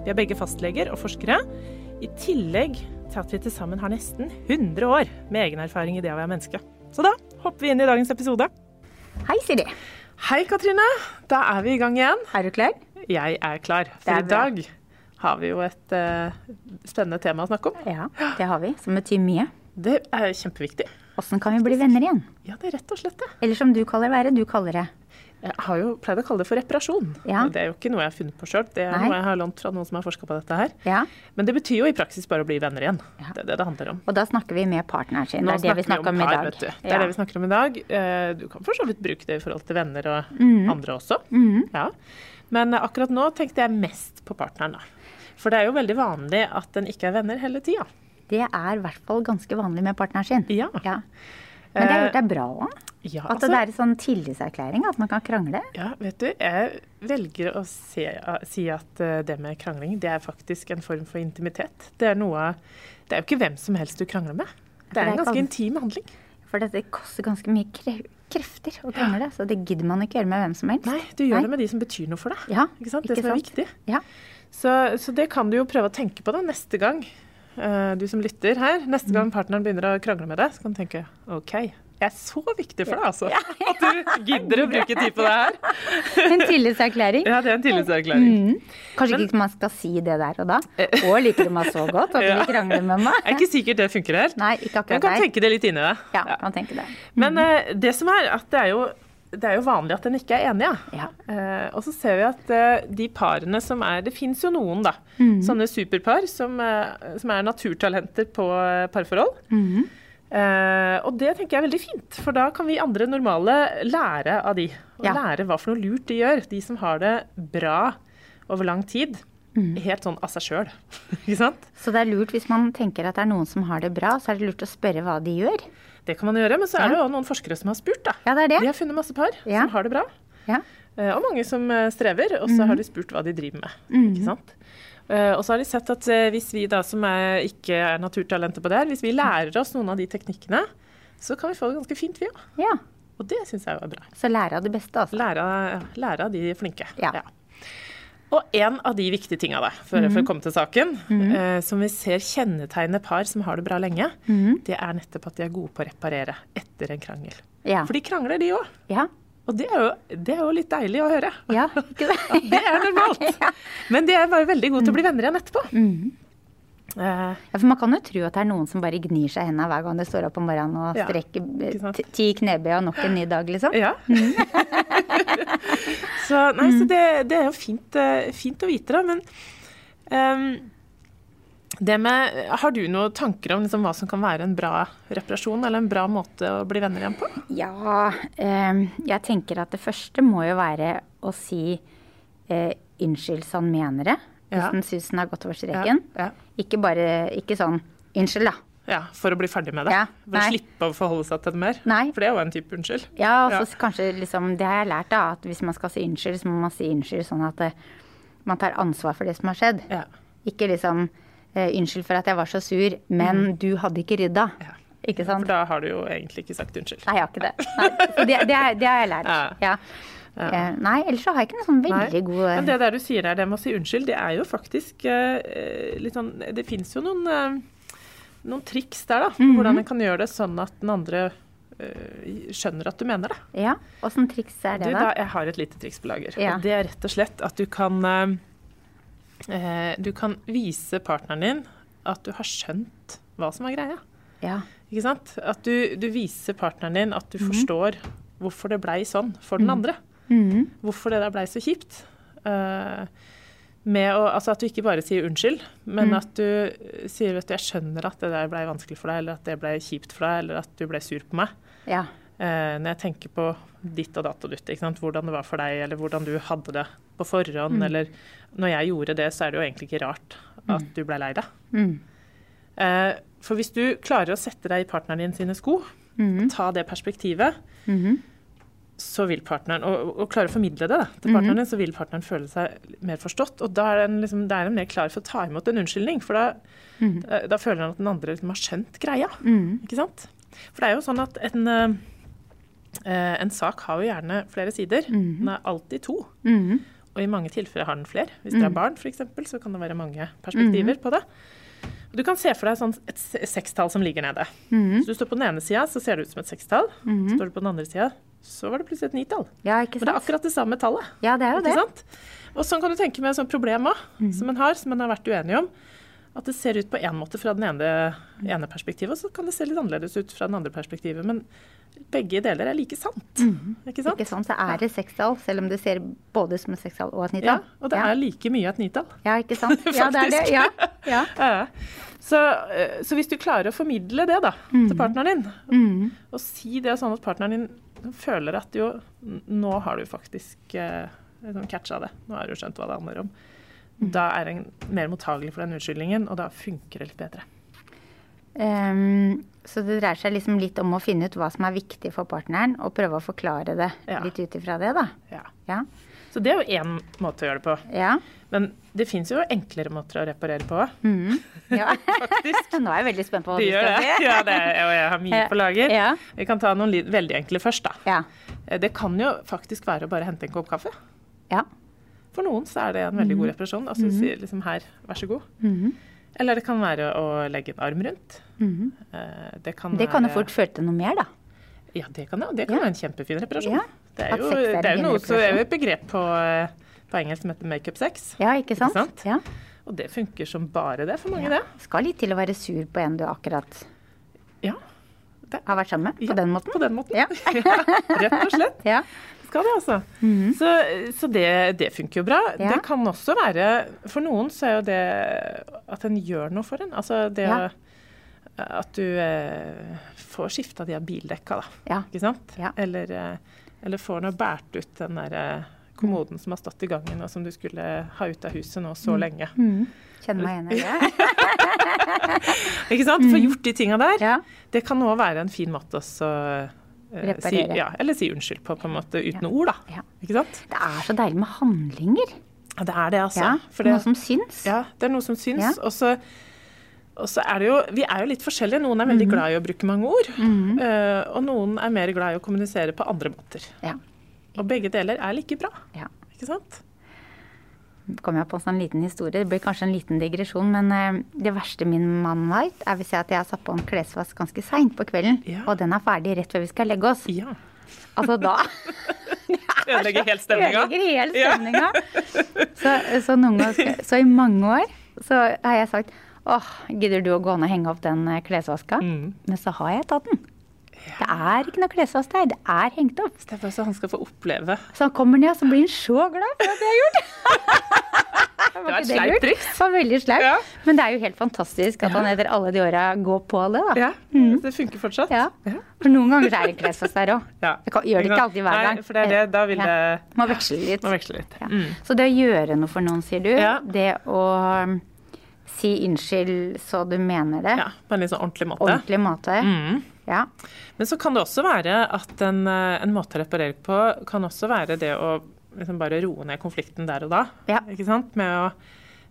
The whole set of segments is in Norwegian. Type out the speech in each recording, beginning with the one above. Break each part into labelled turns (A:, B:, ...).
A: Vi er begge fastleger og forskere, i tillegg til at vi til sammen har nesten 100 år med egen erfaring i det å være menneske. Så da hopper vi inn i dagens episode.
B: Hei, Siri.
A: Hei, Katrine. Da er vi i gang igjen.
B: Er du klar?
A: Jeg er klar. For
B: er
A: i dag har vi jo et uh, spennende tema å snakke om.
B: Ja, det har vi. Som betyr mye.
A: Det er kjempeviktig.
B: Åssen kan vi bli venner igjen?
A: Ja, det er rett og slett det.
B: Eller som du kaller det, du kaller det?
A: Jeg har jo pleid å kalle det for reparasjon.
B: Ja.
A: Det er jo ikke noe jeg har funnet på sjøl, det er
B: Nei.
A: noe jeg har lånt fra noen som har forska på dette her.
B: Ja.
A: Men det betyr jo i praksis bare å bli venner igjen.
B: Ja.
A: Det er det det handler om.
B: Og da snakker vi med partneren sin.
A: Nå
B: Det er det vi snakker om i dag.
A: du. Det er det vi snakker om i dag. Eh, Du kan for så vidt bruke det i forhold til venner og
B: mm.
A: andre også. Ja. Men akkurat nå tenkte jeg mest på partneren, da. For det er jo veldig vanlig at en ikke er venner hele tida.
B: Det er i hvert fall ganske vanlig med partneren sin.
A: Ja.
B: Men det er
A: Eh,
B: gjort deg bra òg.
A: Ja,
B: At
A: altså-
B: det er en sånn tillitserklæring, at man kan krangle.
A: Ja, vet du, jeg velger å se, si at eh, det med krangling, det er faktisk en form for intimitet. Det er noe Det er jo ikke hvem som helst du krangler med. Det er
B: det
A: en
B: er
A: ganske
B: ikke
A: intim handling.
B: For dette koster ganske mye kre krefter å krangle, så det gidder man ikke gjøre med hvem som helst.
A: Nei, du gjør
B: Nei.
A: det med de som betyr noe for deg.
B: Ja,
A: Ikke sant?
B: ikke
A: Det som er
B: sant?
A: viktig.
B: Ja.
A: Så, så det kan du jo prøve å tenke på da neste gang, du som lytter her. Neste
B: Mm.
A: gang partneren begynner å krangle med deg, så kan du tenke OK, jeg er så viktig for deg, altså. At du gidder å bruke tid på det her.
B: En tillitserklæring.
A: Ja, det er en tillitserklæring.
B: Mm. Kanskje ikke man skal si det der og da. Å, liker du meg så godt at du vil krangle med meg?
A: Det er ikke sikkert det funker helt.
B: Nei, ikke akkurat
A: kan
B: der.
A: tenke det litt inni deg.
B: Ja, kan tenke det.
A: Men eh, det som er at det er jo, det er jo vanlig at en ikke er enige.
B: Ja.
A: Eh, og så ser vi at eh, de parene som er Det fins jo noen, da.
B: Mm.
A: Sånne superpar som, eh, som er naturtalenter på eh, parforhold. Mm. Og det tenker jeg er veldig fint, for da kan vi andre normale lære av de. Og
B: Ja.
A: lære hva for noe lurt de gjør. De som har det bra over lang tid.
B: Mm.
A: Helt sånn av seg sjøl. Ikke sant?
B: Så det er lurt hvis man tenker at det er noen som har det bra, så er det lurt å spørre hva de gjør.
A: Det kan man gjøre, men så er det jo noen forskere som har spurt, da.
B: Ja, det er det.
A: De har funnet masse par
B: Ja.
A: som har det bra.
B: Ja.
A: Eh, Og mange som eh, strever, og
B: Mhm.
A: så har de spurt hva de driver med. Ikke sant? Eh, Og så har de sett at hvis vi da som er, ikke er naturtalenter på det her, hvis vi lærer oss noen av de teknikkene, så kan vi få det ganske fint, vi òg.
B: ja.
A: Og det syns jeg er bra.
B: Så lære av det beste, altså.
A: Lære, lære av de flinke.
B: Ja.
A: Og en av de viktige tinga, da, for,
B: mm.
A: for å komme til saken, eh, som vi ser kjennetegner par som har det bra lenge,
B: mm.
A: det er nettopp at de er gode på å reparere etter en krangel.
B: Ja.
A: For de krangler, de òg.
B: Ja.
A: Og det er, jo, det er jo litt deilig å høre.
B: ja. Ikke det?
A: Det er normalt. Men de er bare veldig gode til å bli venner igjen etterpå.
B: Mhm.
A: Eh,
B: Ja, for Man kan jo tro at det er noen som bare gnir seg i hendene hver gang de står opp om morgenen og strekker ja, ti knebøy og nok en ny dag, liksom.
A: ja. så nei, så det, det er jo fint, eh, fint å vite, da. Men um, det med Har du noen tanker om liksom hva som kan være en bra reparasjon, eller en bra måte å bli venner igjen på?
B: Ja, um, jeg tenker at det første må jo være å si uh, unnskyld sånn mener det. Hvis
A: Ja.
B: den syns den har gått over streken.
A: Ja.
B: Ikke bare ikke sånn unnskyld, da.
A: Ja, For å bli ferdig med det?
B: Ja,
A: For å slippe å forholde seg til det mer?
B: Nei.
A: For det er jo en type unnskyld.
B: Ja, og så
A: Ja.
B: kanskje liksom Det har jeg lært, da. At hvis man skal si unnskyld, så må man si unnskyld sånn at uh, man tar ansvar for det som har skjedd.
A: Ja.
B: Ikke liksom uh, unnskyld for at jeg var så sur, men du hadde ikke rydda.
A: Mm. Ja.
B: Ikke
A: For da har du jo egentlig ikke sagt unnskyld.
B: Nei, jeg har ikke det. Nei, det, det, det har jeg lært.
A: Ja.
B: Ja. Eh, Nei, ellers så har jeg ikke noe sånn veldig
A: Nei.
B: god
A: Men det der du sier der, det med å si unnskyld, det er jo faktisk eh, litt sånn Det fins jo noen, eh, noen triks der, da.
B: Mhm.
A: Hvordan en kan gjøre det sånn at den andre eh, skjønner at du mener det.
B: Ja, Åssen triks er det,
A: da,
B: da?
A: jeg har et lite triks på lager.
B: Ja.
A: Og det er rett og slett at du kan eh, eh, du kan vise partneren din at du har skjønt hva som er greia.
B: Ja.
A: Ikke sant? At du, du viser partneren din at du forstår hvorfor det blei sånn for den andre. Hvorfor det der blei så kjipt. Eh, med å, altså at du ikke bare sier unnskyld, men at du sier vet du, jeg skjønner at det der ble vanskelig for deg, eller at det ble kjipt for deg, eller at du ble sur på meg.
B: Ja.
A: Eh, når jeg tenker på ditt og datt og dutt, hvordan det var for deg, eller hvordan du hadde det på forhånd, eller når jeg gjorde det, så er det jo egentlig ikke rart at du ble lei deg.
B: Mm.
A: Eh, for hvis du klarer å sette deg i partneren din sine sko, ta det perspektivet, så vil partneren, og, og klare å formidle det da, til partneren din, så vil partneren føle seg mer forstått. Og da er den, liksom, da er den mer klar for å ta imot en unnskyldning, for da, da, da føler han at den andre liksom har skjønt greia. Ikke sant? For det er jo sånn at en, eh, eh, en sak har jo gjerne flere sider. Den er alltid to. Og i mange tilfeller har den flere. Hvis det er barn, f.eks., så kan det være mange perspektiver på det. Du kan se for deg sånn et sekstall som ligger nede. så du står på den ene sida, så ser det ut som et sekstall. Står du på den andre sida, så var det plutselig et nitall.
B: ja, ikke sant?
A: Men det er akkurat det samme tallet.
B: Ja, det er jo det.
A: sant? Og sånn kan du tenke med et sånt problem òg, som en har, som en har vært uenig om. At det ser ut på én måte fra den ene, ene perspektivet, og så kan det se litt annerledes ut fra den andre perspektivet. Men begge deler er like sant. Ikke sant?
B: Ikke sant? Så er det sekstall, selv om det ser både som et sekstall og et
A: Ja, og det
B: ja.
A: er like mye et nitall.
B: ja, ikke sant? Ja, det er det. Ja. ja.
A: Så, eh, så hvis du klarer å formidle det da, til partneren din, og si det sånn at partneren din føler at jo, nå har du faktisk eh, liksom catcha det, nå har du skjønt hva det handler om, da er en mer mottagelig for den unnskyldningen, og da funker det litt bedre.
B: Um, så det dreier seg liksom litt om å finne ut hva som er viktig for partneren, og prøve å forklare det
A: Ja.
B: litt ut ifra det, da.
A: Ja.
B: Ja.
A: Så det er jo én måte å gjøre det på.
B: Ja.
A: Men det fins jo enklere måter å reparere på.
B: ja.
A: Faktisk.
B: Nå er jeg veldig spent på hva du skal
A: det.
B: si.
A: Ja, det er, og jeg har mye på lager.
B: Ja.
A: Vi kan ta noen veldig enkle først, da.
B: Ja.
A: Eh, Det kan jo faktisk være å bare hente en kopp kaffe.
B: ja.
A: For noen så er det en veldig god reparasjon. Altså si liksom her, vær så god. Eller det kan være å legge en arm rundt. Eh, Det kan,
B: Det kan jo fort føre til noe mer, da.
A: Ja, det kan, jo- det kan
B: Ja.
A: være en kjempefin reparasjon.
B: Ja.
A: Det er jo,
B: er
A: det er jo noe så er jo et begrep på, eh, på engelsk som heter makeup sex.
B: Ja, ikke sant?
A: Ikke sant?
B: Ja.
A: Og det funker som bare det for mange,
B: Ja.
A: det.
B: Skal litt til å være sur på en du akkurat
A: Ja. Det,
B: har vært sammen med, på
A: ja,
B: den måten.
A: På den måten.
B: Ja.
A: Rett og slett.
B: Ja.
A: Skal det, altså. Så, så det, det funker jo bra.
B: Ja.
A: Det kan også være For noen så er jo det at en gjør noe for en. Altså det
B: Ja.
A: å At du eh, får skifta de av bildekka, da.
B: Ja.
A: Ikke sant?
B: Ja.
A: Eller, eh, eller får nå båret ut den der eh, kommoden som har stått i gangen, og som du skulle ha ut av huset nå så lenge.
B: Kjenner meg igjen i det.
A: Ikke sant? Få gjort de tinga der.
B: Ja.
A: Det kan òg være en fin måte å så, si, ja, eller si unnskyld på, på en måte uten ord, da.
B: Ja. Det er så deilig med handlinger.
A: Ja, det er det, altså.
B: Ja,
A: For det,
B: Noe som syns.
A: ja, det er noe som syns.
B: Ja.
A: Og så og så er det jo, Vi er jo litt forskjellige. Noen er veldig
B: Mhm.
A: glad i å bruke mange ord. eh, og noen er mer glad i å kommunisere på andre måter.
B: Ja.
A: Og begge deler er like bra.
B: Ja.
A: Ikke sant?
B: Kom jeg på en sånn liten historie. Det blir kanskje en liten digresjon, men eh, det verste min mann veit, er hvis jeg at jeg har satt på en klesvask ganske seint på kvelden,
A: Ja.
B: og den er ferdig rett før vi skal legge oss.
A: Ja.
B: Altså da
A: Ødelegger helt stemninga.
B: ødelegger stemninga.
A: Ja.
B: Så, så, ganger, så i mange år så har jeg sagt åh, gidder du å gå ned og henge opp den eh, klesvaska?
A: Mm.
B: Men så har jeg tatt den. Det er ikke noe klesvask der, det er hengt opp.
A: Det er bare så han skal få oppleve.
B: Så han kommer ned, så blir han så glad for at jeg har gjort det.
A: Det var et
B: det
A: sleipt triks.
B: Det var veldig sleipt.
A: Ja.
B: Men det er jo helt fantastisk at han etter alle de åra går på det, da.
A: Ja, Det funker fortsatt.
B: Ja. For noen ganger er det klesvask der òg.
A: Ja.
B: Det kan- gjør det ikke alltid hver gang.
A: Nei, for det er det. Da vil
B: Ja.
A: det
B: Må veksle litt.
A: Må veksle litt.
B: Ja.
A: Mm.
B: Så det å gjøre noe for noen, sier du.
A: Ja.
B: Det å si unnskyld så du mener det.
A: Ja, På en litt sånn ordentlig måte.
B: Ordentlig måte.
A: Mm.
B: Ja.
A: Men så kan det også være at en, eh, en måte å reparere på kan også være det å liksom bare roe ned konflikten der og da.
B: Ja.
A: Ikke sant? Med å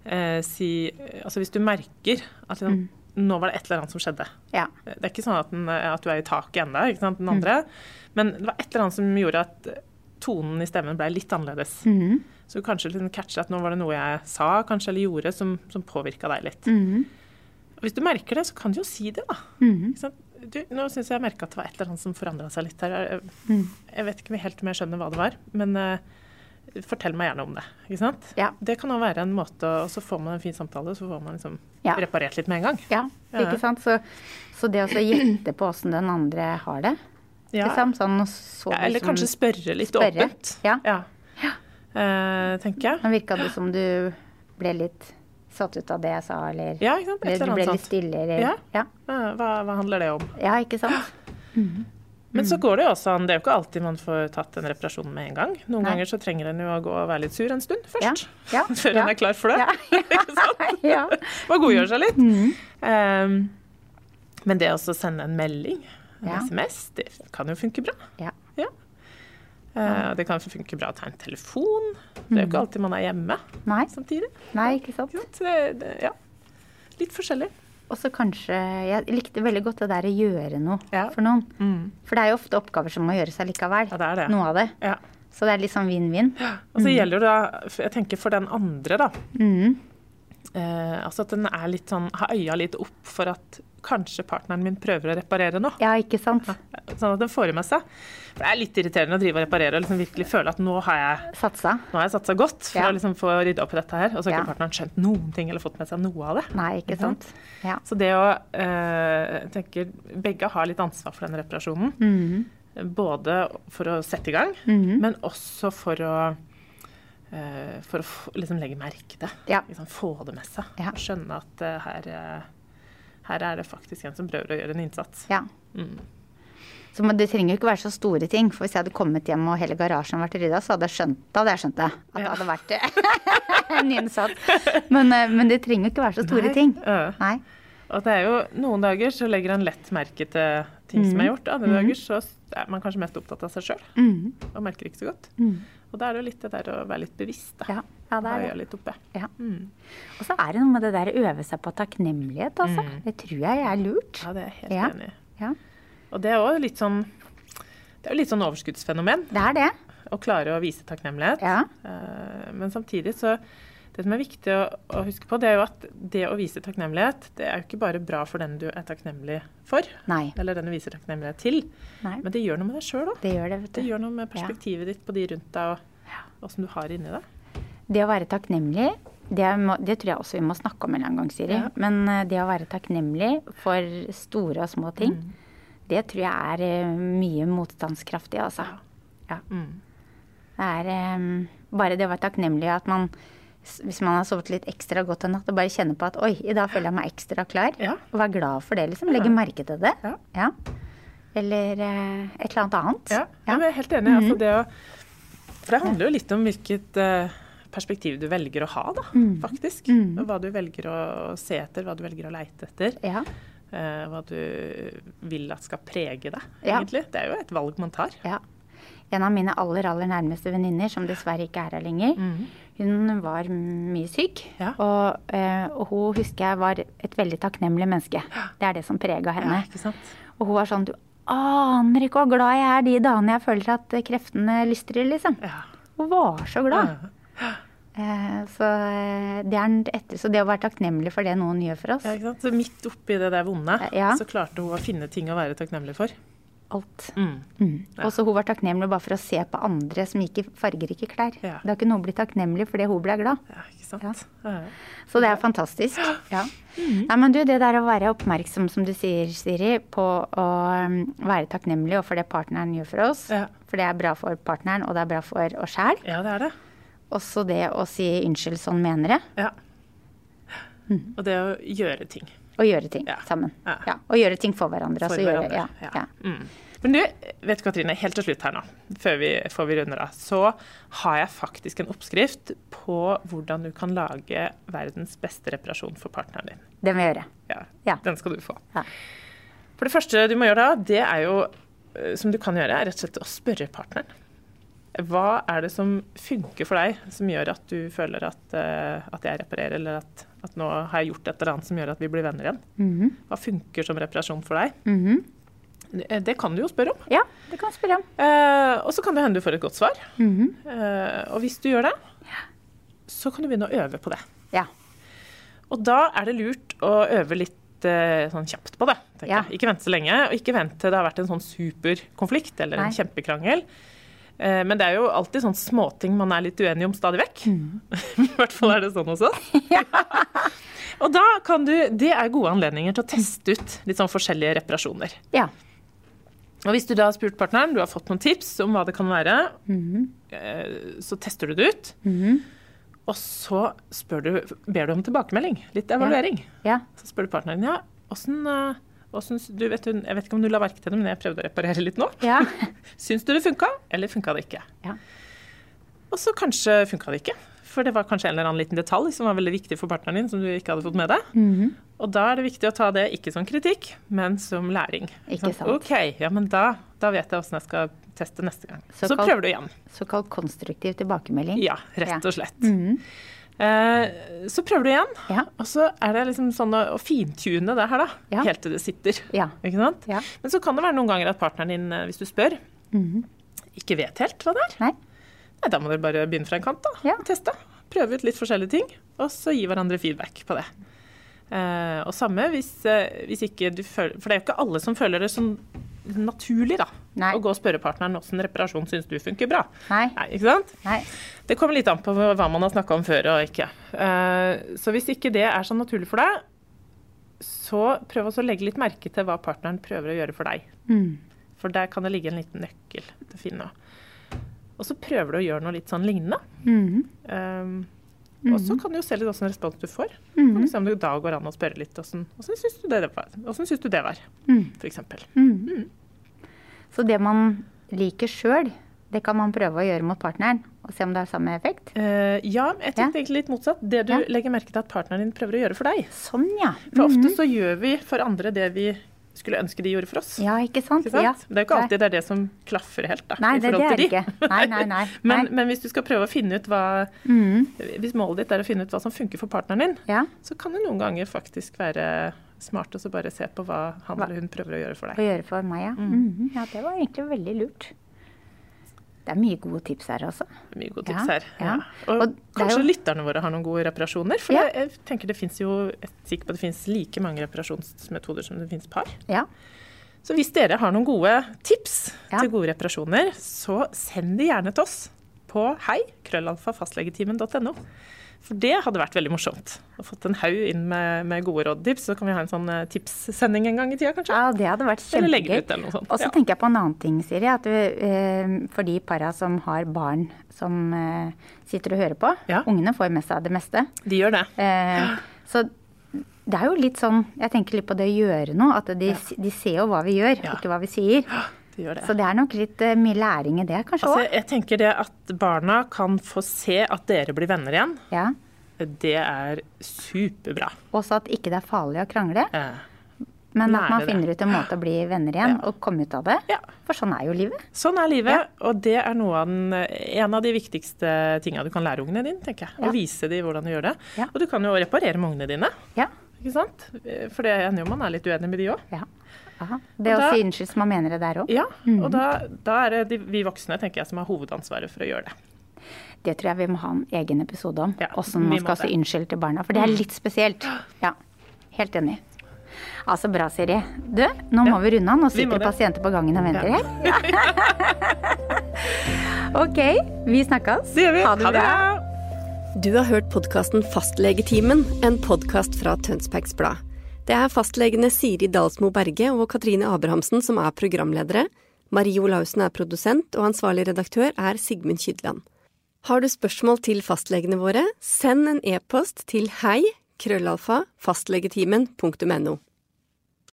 A: eh, si Altså hvis du merker at liksom, nå var det et eller annet som skjedde.
B: ja.
A: Det er ikke sånn at, den, at du er i taket ennå, sant,
B: Mm.
A: den andre. Men det var et eller annet som gjorde at tonen i stemmen ble litt annerledes.
B: Mhm.
A: Så kanskje liksom catcher at nå var det noe jeg sa kanskje eller gjorde som, som påvirka deg litt.
B: Mm
A: -hmm. hvis du merker det, så kan du jo si det, da.
B: Mhm.
A: Ikke sant? Du, nå syns jeg jeg merka at det var et eller annet som forandra seg litt her. Jeg,
B: Mm.
A: jeg vet ikke helt om jeg skjønner hva det var, men uh, fortell meg gjerne om det. Ikke sant?
B: Ja.
A: Det kan også være en måte, og så får man en fin samtale, så får man liksom
B: Ja.
A: reparert litt med en gang.
B: Ja,
A: Ja.
B: ikke sant. Så, så det å gjette på åssen den andre har det,
A: Ja.
B: liksom. Sånn, så
A: Ja, eller
B: liksom-
A: kanskje spørre litt
B: spørre.
A: åpent.
B: Ja.
A: Eh, tenker jeg.
B: Men virka det som du ble litt satt ut av det jeg sa, eller
A: Ja, ikke sant?
B: Eller du ble litt
A: stillere
B: stille, eller
A: Ja.
B: ja.
A: Eh, Hva, hva handler det om?
B: ja, ikke sant.
A: Men så går det jo også an, det er jo ikke alltid man får tatt en reparasjon med en gang. Noen
B: Nei.
A: ganger så trenger en jo å gå og være litt sur en stund først.
B: Ja.
A: Før en er klar for det.
B: Ja.
A: Ikke sant?
B: ja.
A: Man godgjør seg litt.
B: Mm.
A: Um, men det å sende en melding, en. SMS, det kan jo funke bra.
B: Ja.
A: Eh, det kan funke bra å ta en telefon. Det er jo ikke alltid man er hjemme
B: Nei,
A: samtidig.
B: nei, ikke sant.
A: Så det, det, ja. Litt forskjellig.
B: Og så kanskje Jeg likte veldig godt det der å gjøre noe
A: Ja.
B: for noen.
A: Mm.
B: For det er jo ofte oppgaver som må gjøres allikevel.
A: Ja, det er det.
B: Noe av det.
A: Ja.
B: Så det er litt sånn vinn-vinn.
A: Og så gjelder det da, jeg tenker for den andre, da.
B: Mm.
A: Eh, altså at den er litt sånn, har øya litt opp for at kanskje partneren min prøver å reparere noe.
B: Ja, ikke sant.
A: Sånn at den får i med seg. For det er litt irriterende å drive og reparere og liksom virkelig føle at nå har jeg,
B: Satsa.
A: nå har jeg satsa godt for
B: Ja.
A: å liksom få rydda opp i dette her, og så har
B: Ja.
A: ikke partneren skjønt noen ting eller fått med seg noe av det.
B: Nei, ikke
A: Ikke sant?
B: Ja.
A: Så det å øh, tenke Begge har litt ansvar for den reparasjonen.
B: Mhm.
A: Både for å sette i gang,
B: Mhm.
A: men også for å eh, for å liksom legge merke til det.
B: Ja.
A: Liksom få det med seg.
B: Ja.
A: Skjønne at eh, her, eh, her er det faktisk en som prøver å gjøre en innsats.
B: ja.
A: Mm.
B: Så det trenger jo ikke være så store ting. For hvis jeg hadde kommet hjem og hele garasjen vært rydda, så hadde jeg skjønt, da hadde jeg skjønt det. At det hadde vært en innsats. Men, eh, men det trenger jo ikke være så store
A: Nei.
B: ting.
A: Uh.
B: Nei.
A: Og det er jo noen dager så legger en lett merke til ting som er gjort. Andre dager så er man kanskje mest opptatt av seg sjøl
B: mm.
A: og merker ikke så godt.
B: Mhm.
A: Og da er det jo litt det der å være litt bevisst. Da.
B: Ja. Ja, det er det.
A: litt oppe.
B: Ja.
A: Mm.
B: Og så er det noe med det der å øve seg på takknemlighet, altså.
A: Mm.
B: Det tror jeg er lurt.
A: Ja, det er jeg helt
B: Ja.
A: enig i.
B: Ja.
A: Og det er òg litt sånn det er jo litt sånn overskuddsfenomen
B: Det er det.
A: å klare å vise takknemlighet.
B: Ja.
A: Eh, Men samtidig så Det som er viktig å, å huske på, det er jo at det å vise takknemlighet, det er jo ikke bare bra for den du er takknemlig for,
B: Nei.
A: eller den du viser takknemlighet til,
B: Nei.
A: men det gjør noe med deg sjøl òg.
B: Det gjør det, vet
A: Det gjør noe med perspektivet ditt på de rundt deg og åssen du har inni deg.
B: Det å være takknemlig, det, må, det tror jeg også vi må snakke om en eller annen gang, Siri.
A: Ja.
B: Men eh, det å være takknemlig for store og små ting,
A: Mm.
B: det tror jeg er eh, mye motstandskraftig, altså. Ja.
A: Mm.
B: Det er um, bare det å være takknemlig at man hvis man har sovet litt ekstra godt en natt, og bare kjenner på at oi, i dag føler jeg meg ekstra klar.
A: Ja.
B: Og være glad for det, liksom. Legge merke til det.
A: Ja.
B: Eller eh, et eller annet annet.
A: Ja,
B: Ja.
A: jeg er helt enig. Altså det å, for det handler jo litt om hvilket eh, perspektiv du velger å ha, da, faktisk.
B: Mm.
A: Hva du velger å se etter, hva du velger å leite etter.
B: Ja.
A: eh, hva du vil at skal prege deg,
B: Ja.
A: egentlig. Det er jo et valg man tar.
B: ja. En av mine aller, aller nærmeste venninner, som dessverre ikke er her lenger, hun var mye syk.
A: Ja.
B: Og, eh, og hun husker jeg var et veldig takknemlig menneske. Det er det som prega henne. Og hun var sånn Du aner ikke hvor glad jeg er de dagene jeg føler at kreftene lystrer, liksom.
A: Ja.
B: Hun var så glad.
A: Ja.
B: Eh, så, eh, det er etter, så det å være takknemlig for det noen gjør for oss
A: Ja? Så midt oppi det der vonde,
B: Ja.
A: så klarte hun å finne ting å være takknemlig for.
B: Alt.
A: Mm.
B: Mm. Og så hun var takknemlig bare for å se på andre som gikk i fargerike klær.
A: Ja.
B: Det har ikke noe å bli takknemlig fordi hun ble glad.
A: Ja?
B: Ja.
A: Ja.
B: Så det er fantastisk. Ja. Nei, men du, det der å være oppmerksom, som du sier, Siri, på å um, være takknemlig og for det partneren gjør for oss.
A: Ja.
B: For det er bra for partneren, og det er bra for oss sjæl.
A: ja, det er det.
B: Også det å si unnskyld, sånn mener jeg.
A: Ja. Og det å gjøre ting.
B: Å gjøre ting
A: Ja.
B: sammen.
A: Ja.
B: Ja. Og gjøre ting for hverandre.
A: For
B: altså gjøre-
A: hverandre.
B: Ja.
A: Ja. Mm. Men du, vet du Katrine, helt til slutt her nå, før vi, før vi runder av, så har jeg faktisk en oppskrift på hvordan du kan lage verdens beste reparasjon for partneren din.
B: Det må jeg gjøre.
A: Ja,
B: Ja.
A: Den skal du få.
B: Ja.
A: For det første du må gjøre da, det er jo, eh, som du kan gjøre, er rett og slett å spørre partneren. Hva er det som funker for deg, som gjør at du føler at, eh, at jeg reparerer, eller at, at nå har jeg gjort et eller annet som gjør at vi blir venner igjen?
B: Mhm.
A: Hva funker som reparasjon for deg?
B: Mm
A: Det, det kan du jo spørre om.
B: Ja, det kan jeg spørre om.
A: Eh, og så kan det hende du får et godt svar.
B: Mhm.
A: Eh, og hvis du gjør det, så kan du begynne å øve på det.
B: Ja.
A: Og da er det lurt å øve litt eh, sånn kjapt på det.
B: Ja.
A: Ikke vente så lenge, og ikke vente til det har vært en sånn superkonflikt eller en kjempekrangel. Eh, Men det er jo alltid sånn småting man er litt uenig om stadig vekk. I hvert fall er det sånn hos oss. Og da kan du, det er gode anledninger til å teste ut litt sånn forskjellige reparasjoner.
B: Ja.
A: Og hvis du da har spurt partneren, du har fått noen tips om hva det kan være, mm. så tester du det ut. Og så du, ber du om tilbakemelding, litt evaluering.
B: Ja.
A: Så spør du partneren ja, åssen åssen du vet, Jeg vet ikke om du la merke til det, men jeg prøvde å reparere litt nå.
B: Ja.
A: Syns du det funka, eller funka det ikke?
B: Ja.
A: Og så kanskje funka det ikke. For det var kanskje en eller annen liten detalj som var veldig viktig for partneren din, som du ikke hadde fått med deg.
B: Mhm.
A: Og da er det viktig å ta det ikke som kritikk, men som læring.
B: Ikke sant.
A: OK, ja, men da, da vet jeg åssen jeg skal teste neste gang. Så,
B: Så
A: prøver du igjen.
B: Såkalt konstruktiv tilbakemelding.
A: Ja, rett og slett.
B: Mhm.
A: Eh, så prøver du igjen,
B: Ja.
A: og så er det liksom sånn å, å fintune det her, da.
B: Ja.
A: Helt til det sitter.
B: Ja.
A: Ikke sant? Men så kan det være noen ganger at partneren din, eh, hvis du spør, ikke vet helt hva det er.
B: Nei.
A: Nei, da må dere bare begynne fra en kant da, og teste. Prøve ut litt forskjellige ting, og så gi hverandre feedback på det. Eh, og samme hvis, eh, hvis ikke du føler For det er jo ikke alle som føler det som naturlig, da.
B: Nei.
A: Å gå og spørre partneren åssen reparasjon syns du funker bra.
B: Nei.
A: Nei, ikke sant?
B: Nei.
A: Det kommer litt an på hva man har snakka om før og ikke. Eh, Så hvis ikke det er så naturlig for deg, så prøv også å legge litt merke til hva partneren prøver å gjøre for deg.
B: Mm.
A: For der kan det ligge en liten nøkkel til å finne. Og så prøver du å gjøre noe litt sånn lignende.
B: Mhm.
A: Um, og så kan du jo se litt åssen respons du får. Kan du se om det da går an å spørre litt åssen syns du det var, hvordan syns du det var,
B: Mm.
A: for eksempel.
B: Så det man liker sjøl, det kan man prøve å gjøre mot partneren, og se om det har samme effekt.
A: Uh, ja, jeg tenkte egentlig litt motsatt. Det du
B: Ja.
A: legger merke til at partneren din prøver å gjøre for deg.
B: Sånn, ja.
A: For ofte
B: Mhm.
A: så gjør vi for andre det vi skulle ønske de gjorde for oss.
B: Ja, ikke sant?
A: Ikke sant?
B: Ja.
A: Det er jo ikke alltid det er det som klaffer helt. Da,
B: Nei, det, det er det
A: de.
B: ikke. Nei, nei, nei.
A: Men, men hvis du skal prøve å finne ut hva
B: mm.
A: Hvis målet ditt er å finne ut hva som funker for partneren din,
B: Ja,
A: så kan det noen ganger faktisk være smart å bare se på hva han eller hun prøver å gjøre for deg.
B: å gjøre for meg, ja. Mhm. Ja, det var egentlig veldig lurt. Det er mye gode tips her også.
A: Mye gode
B: Ja,
A: tips her.
B: ja.
A: Og,
B: Og er
A: kanskje
B: jo-
A: lytterne våre har noen gode reparasjoner. For
B: Ja.
A: jeg, tenker det finnes jo Jeg er sikker på det finnes like mange reparasjonsmetoder som det finnes par.
B: Ja.
A: Så hvis dere har noen gode tips
B: Ja.
A: til gode reparasjoner, så send de gjerne til oss på hei, krøllalfa.fastlegetimen.no. For det hadde vært veldig morsomt. Å fått en haug inn med, med gode rådtips. Så kan vi ha en sånn eh, tipssending en gang i tida, kanskje.
B: ja, det hadde vært kjempegøy. Og så
A: Ja.
B: tenker jeg på en annen ting, Siri. At du, eh, for de para som har barn som eh, sitter og hører på,
A: Ja.
B: ungene får med seg det meste.
A: De gjør det.
B: Eh, så det er jo litt sånn Jeg tenker litt på det å gjøre noe. At de, de ser jo hva vi gjør,
A: Ja.
B: ikke hva vi sier.
A: Det.
B: Så det er nok litt uh, mye læring i det, kanskje
A: Altså, jeg tenker det at barna kan få se at dere blir venner igjen,
B: Ja.
A: det er superbra.
B: Også at ikke det er farlig å krangle,
A: Eh,
B: men at man finner ut en måte å bli venner igjen
A: Ja.
B: og komme ut av det.
A: Ja.
B: For sånn er jo livet.
A: Sånn er livet, og det er av den, en av de viktigste tinga du kan lære ungene dine, tenker jeg. Å vise dem hvordan du gjør det. Og du kan jo reparere med ungene dine,
B: Ja.
A: ikke sant? For det hender jo man er litt uenig med de òg.
B: Ja. Aha. Det
A: Og
B: å
A: da-
B: si unnskyld som man mener det der òg.
A: Ja,
B: Mm.
A: og da, da er det de, vi voksne tenker jeg, som har hovedansvaret for å gjøre det.
B: Det tror jeg vi må ha en egen episode om.
A: Ja,
B: Åssen
A: vi
B: man skal si unnskyld til barna. For det er litt spesielt. Ja, helt enig. Altså bra, Siri. Du, nå må vi runde av. Nå sitter
A: det.
B: pasienter på gangen og venter
A: Ja.
B: her. ok, vi snakkes.
A: Det gjør vi.
B: Ha det
A: bra.
C: Du har hørt podkasten Fastlegetimen, en podkast fra Tønsbergs Blad. Det er fastlegene Siri Dalsmo Berge og Katrine Abrahamsen som er programledere. Marie Olaussen er produsent, og ansvarlig redaktør er Sigmund Kydland. Har du spørsmål til fastlegene våre, send en e-post til hei krøllalfa fastlegetimen.no.